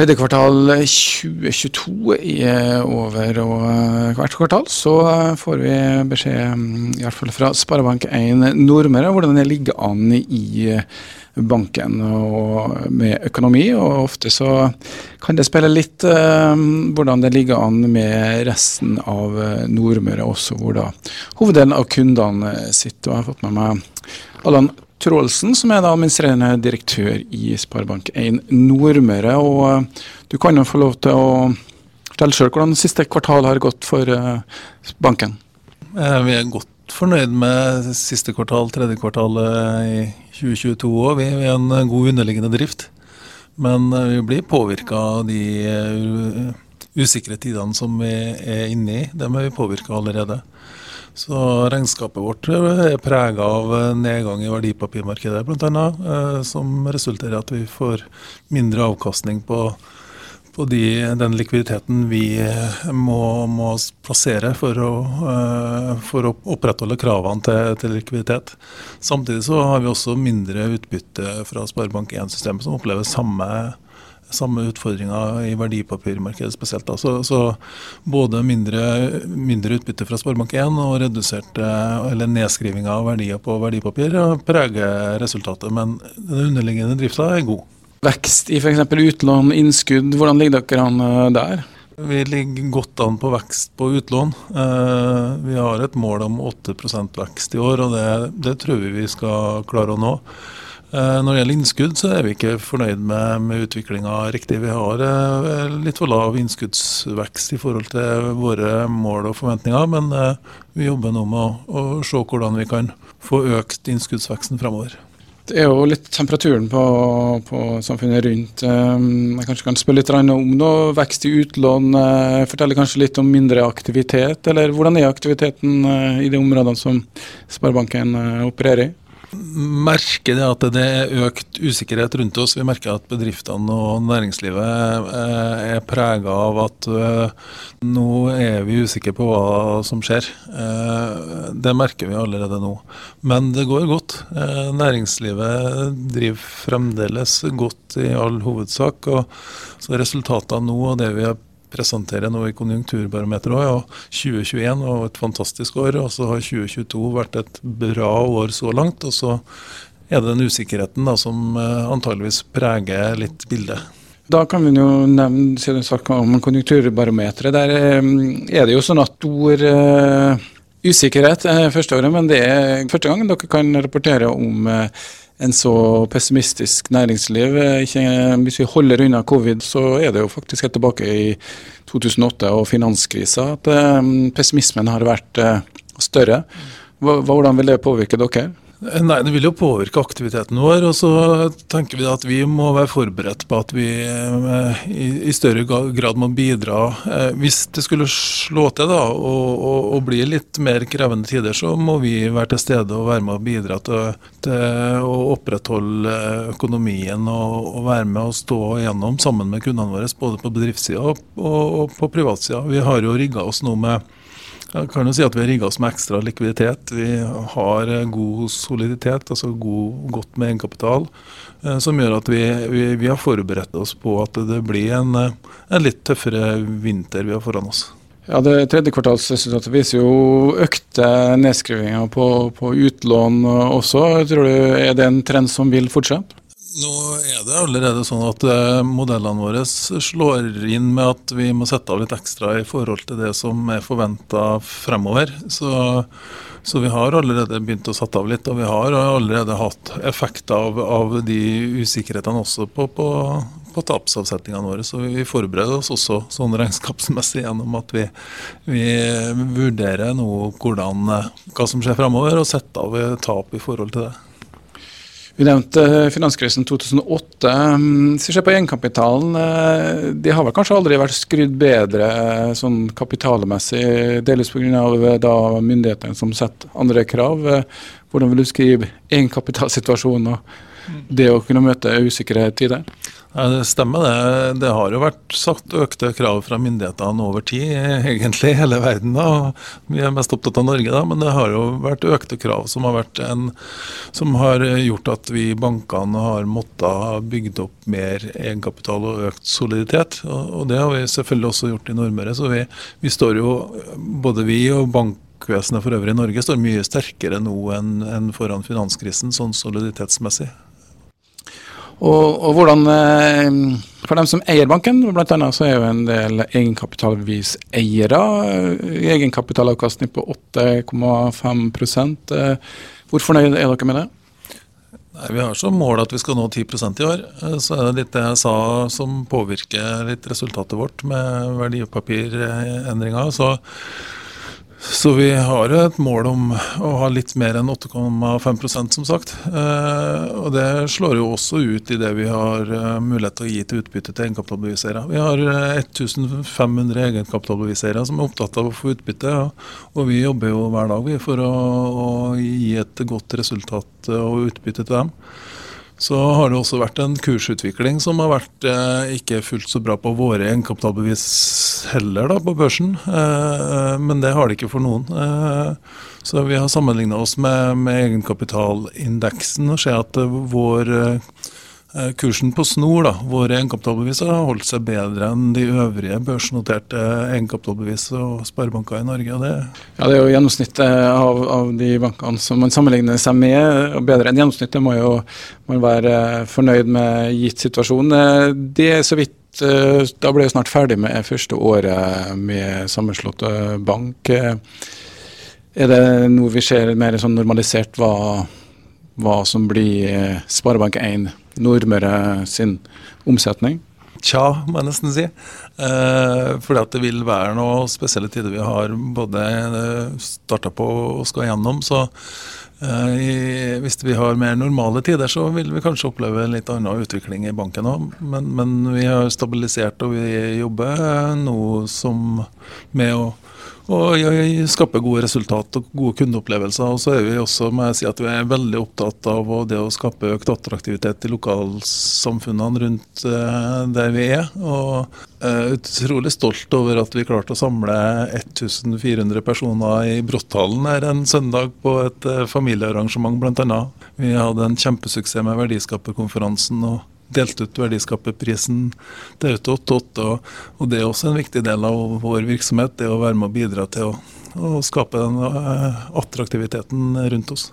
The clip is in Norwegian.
Tredje kvartal 2022 er over, og eh, hvert kvartal så får vi beskjed, mm, i hvert fall fra Sparebank1 Nordmøre, hvordan det ligger an i banken og med økonomi. Og ofte så kan det spille litt hvordan det ligger an med resten av Nordmøre også, hvor da hoveddelen av kundene sitter. Og jeg har fått med meg Allan Trålsen, som er da administrerende direktør i Sparebank1 Nordmøre. og uh, Du kan jo få lov til å fortelle sjøl hvordan siste kvartal har gått for uh, banken? Eh, vi er godt fornøyd med siste kvartal, tredje kvartal i 2022 òg. Vi er en god underliggende drift. Men vi blir påvirka av de usikre tidene som vi er inne i. Dem er vi påvirka allerede. Så regnskapet vårt er prega av nedgang i verdipapirmarkedet bl.a., eh, som resulterer i at vi får mindre avkastning på, på de, den likviditeten vi eh, må, må plassere for å, eh, for å, opprettholde kravene til, til, likviditet. Samtidig så har vi også mindre utbytte fra Sparebank1-systemet, som opplever samme samme utfordringer i verdipapirmarkedet spesielt. Da. Så, så både mindre, mindre, utbytte fra Sparebank1 og reduserte, eller nedskriving av verdier på verdipapir preger resultatet. Men den underliggende drifta er god. Vekst i f.eks. utlån, innskudd, hvordan ligger dere an eh, der? Vi ligger godt an på vekst på utlån. Eh, vi har et mål om 8% vekst i år, og det, det tror vi vi skal klare å nå. Eh, når det gjelder innskudd, så er vi ikke fornøyd med, med utviklinga riktig. Vi har eh, litt for lav innskuddsvekst i forhold til våre mål og forventninger, men eh, vi jobber nå med å, å se hvordan vi kan få økt innskuddsveksten fremover. Det er jo litt temperaturen på, på samfunnet rundt. Jeg kanskje kan spørre litt om noe vekst i utlån. Fortelle kanskje litt om mindre aktivitet, eller hvordan er aktiviteten i de områdene som Sparebanken opererer i? Merker det at det er økt usikkerhet rundt oss. Vi merker at bedriftene og næringslivet eh, er prega av at eh, nå er vi usikre på hva som skjer. Eh, det merker vi allerede nå. Men det går godt. Næringslivet driver fremdeles godt i all hovedsak. og så Resultatene nå og det vi har presenterer nå i Konjunkturbarometeret òg. Ja, 2021 var et fantastisk år, og så har 2022 vært et bra år så langt. Og så er det den usikkerheten da, som eh, antageligvis preger litt bildet. Da kan vi jo nevne, siden du snakka om konjunkturbarometeret, der eh, er det jo sånn at ord uh, usikkerhet uh, første året, men det er første gang dere kan rapportere om en så pessimistisk næringsliv. Ikke, hvis vi holder unna covid, så er det jo faktisk helt tilbake i 2008 og finanskrisa at um, pessimismen har vært større. Hvordan vil det påvirke dere? Nei, Det vil jo påvirke aktiviteten vår. og Så tenker vi at vi må være forberedt på at vi eh, i større grad må bidra. Eh, hvis det skulle slå til da, og, og, og bli litt mer krevende tider, så må vi være til stede og være med og bidra til, til å opprettholde økonomien og, og, være med og stå igjennom sammen med kundene våre, både på bedriftssida og, og på privatsida. Vi har jo rigga oss nå med jeg kan jo si at Vi har rigga oss med ekstra likviditet. Vi har eh, god soliditet, altså god, godt med egenkapital, eh, som gjør at vi, vi, vi, har forberedt oss på at det blir en, eh, en litt tøffere vinter vi har foran oss. Ja, Det tredje kvartalsresultatet viser jo økte nedskrivinger på, på utlån også. Tror du Er det en trend som vil fortsette? Nå er det allerede sånn at eh, modellene våre slår inn med at vi må sette av litt ekstra i forhold til det som er forventa fremover. Så, så, vi har allerede begynt å sette av litt, og vi har allerede hatt effekt av, av de usikkerhetene også på, på, på tapsavsetningene våre. Så vi forbereder oss også sånn regnskapsmessig gjennom at vi, vi vurderer nå hvordan, hva som skjer fremover, og setter av tap i forhold til det. Vi nevnte eh, finanskrisen 2008. Mm, hvis vi ser på egenkapitalen, eh, de har vel kanskje aldri vært skrudd bedre eh, sånn kapitalmessig, delvis pga. myndighetene som setter andre krav. Hvordan vil du skrive egenkapitalsituasjonen og det å kunne møte usikre tider? Ja, det stemmer det. Det har jo vært satt økte krav fra myndighetene over tid, egentlig hele verden. da. Vi er mest opptatt av Norge, da, men det har jo vært økte krav som har, en, som har gjort at vi i bankene har måttet bygd opp mer egenkapital og økt soliditet. Og, det har vi selvfølgelig også gjort i Nordmøre. Så vi, vi står jo, både vi og bankvesenet for øvrig i Norge, står mye sterkere nå enn, enn foran finanskrisen, sånn soliditetsmessig. Og, og, hvordan, eh, For dem som eier banken, annet så er jo en del egenkapitalbevis eiere. Egenkapitalavkastning på 8,5% eh, Hvor fornøyd er dere med det? Nei, Vi har som mål at vi skal nå 10% i år. Eh, så er det litt det jeg sa som påvirker litt resultatet vårt med verdipapirendringa. Så så vi har et mål om å ha litt mer enn 8,5% som sagt. Eh, og det slår jo også ut i det vi har eh, mulighet til å gi til utbytte til egenkapitalbevisere. Vi har 1500 eh, egenkapitalbevisere som er opptatt av å få utbytte. Og vi jobber jo hver dag for å, å gi et godt resultat og utbytte til dem. Så har det også vært en kursutvikling som har vært eh, ikke fullt så bra på våre egenkapitalbevis heller da, på børsen. Eh, men det har det ikke for noen. Eh, så vi har sammenligna oss med, med egenkapitalindeksen og ser at vår eh, kursen på Snor, da, våre egenkapitalbevis, har holdt seg bedre enn de øvrige børsnoterte egenkapitalbevis og sparebanker i Norge. Det ja, det er jo gjennomsnittet av, av, de bankene som man sammenligner seg med, og bedre enn gjennomsnittet må jo man være fornøyd med gitt situasjon. Eh, det er så vidt eh, Da ble jeg snart ferdig med første året med sammenslått bank. Er det noe vi ser mer sånn normalisert hva, hva som blir Sparebank1 Nordmøre sin omsetning? Tja, må jeg nesten si. Eh, fordi det vil være noen spesielle tider vi har både eh, starta på og skal gjennom. Så eh, hvis vi har mer normale tider, så vil vi kanskje oppleve litt annen utvikling i banken òg. Men, men, vi har stabilisert og vi jobber nå som med å og skape gode resultat og gode kundeopplevelser. Og så er vi også må jeg si at vi er veldig opptatt av det å skape økt attraktivitet i lokalsamfunnene rundt eh, der vi er. Og utrolig stolt over at vi klarte å samle 1400 personer i Brotthallen her en søndag på et eh, familiearrangement bl.a. Vi hadde en kjempesuksess med Verdiskaperkonferansen. og delt ut verdiskaperprisen til Auto 88. Og det er også en viktig del av vår virksomhet, det å være med å bidra til å, å skape den eh, attraktiviteten rundt oss.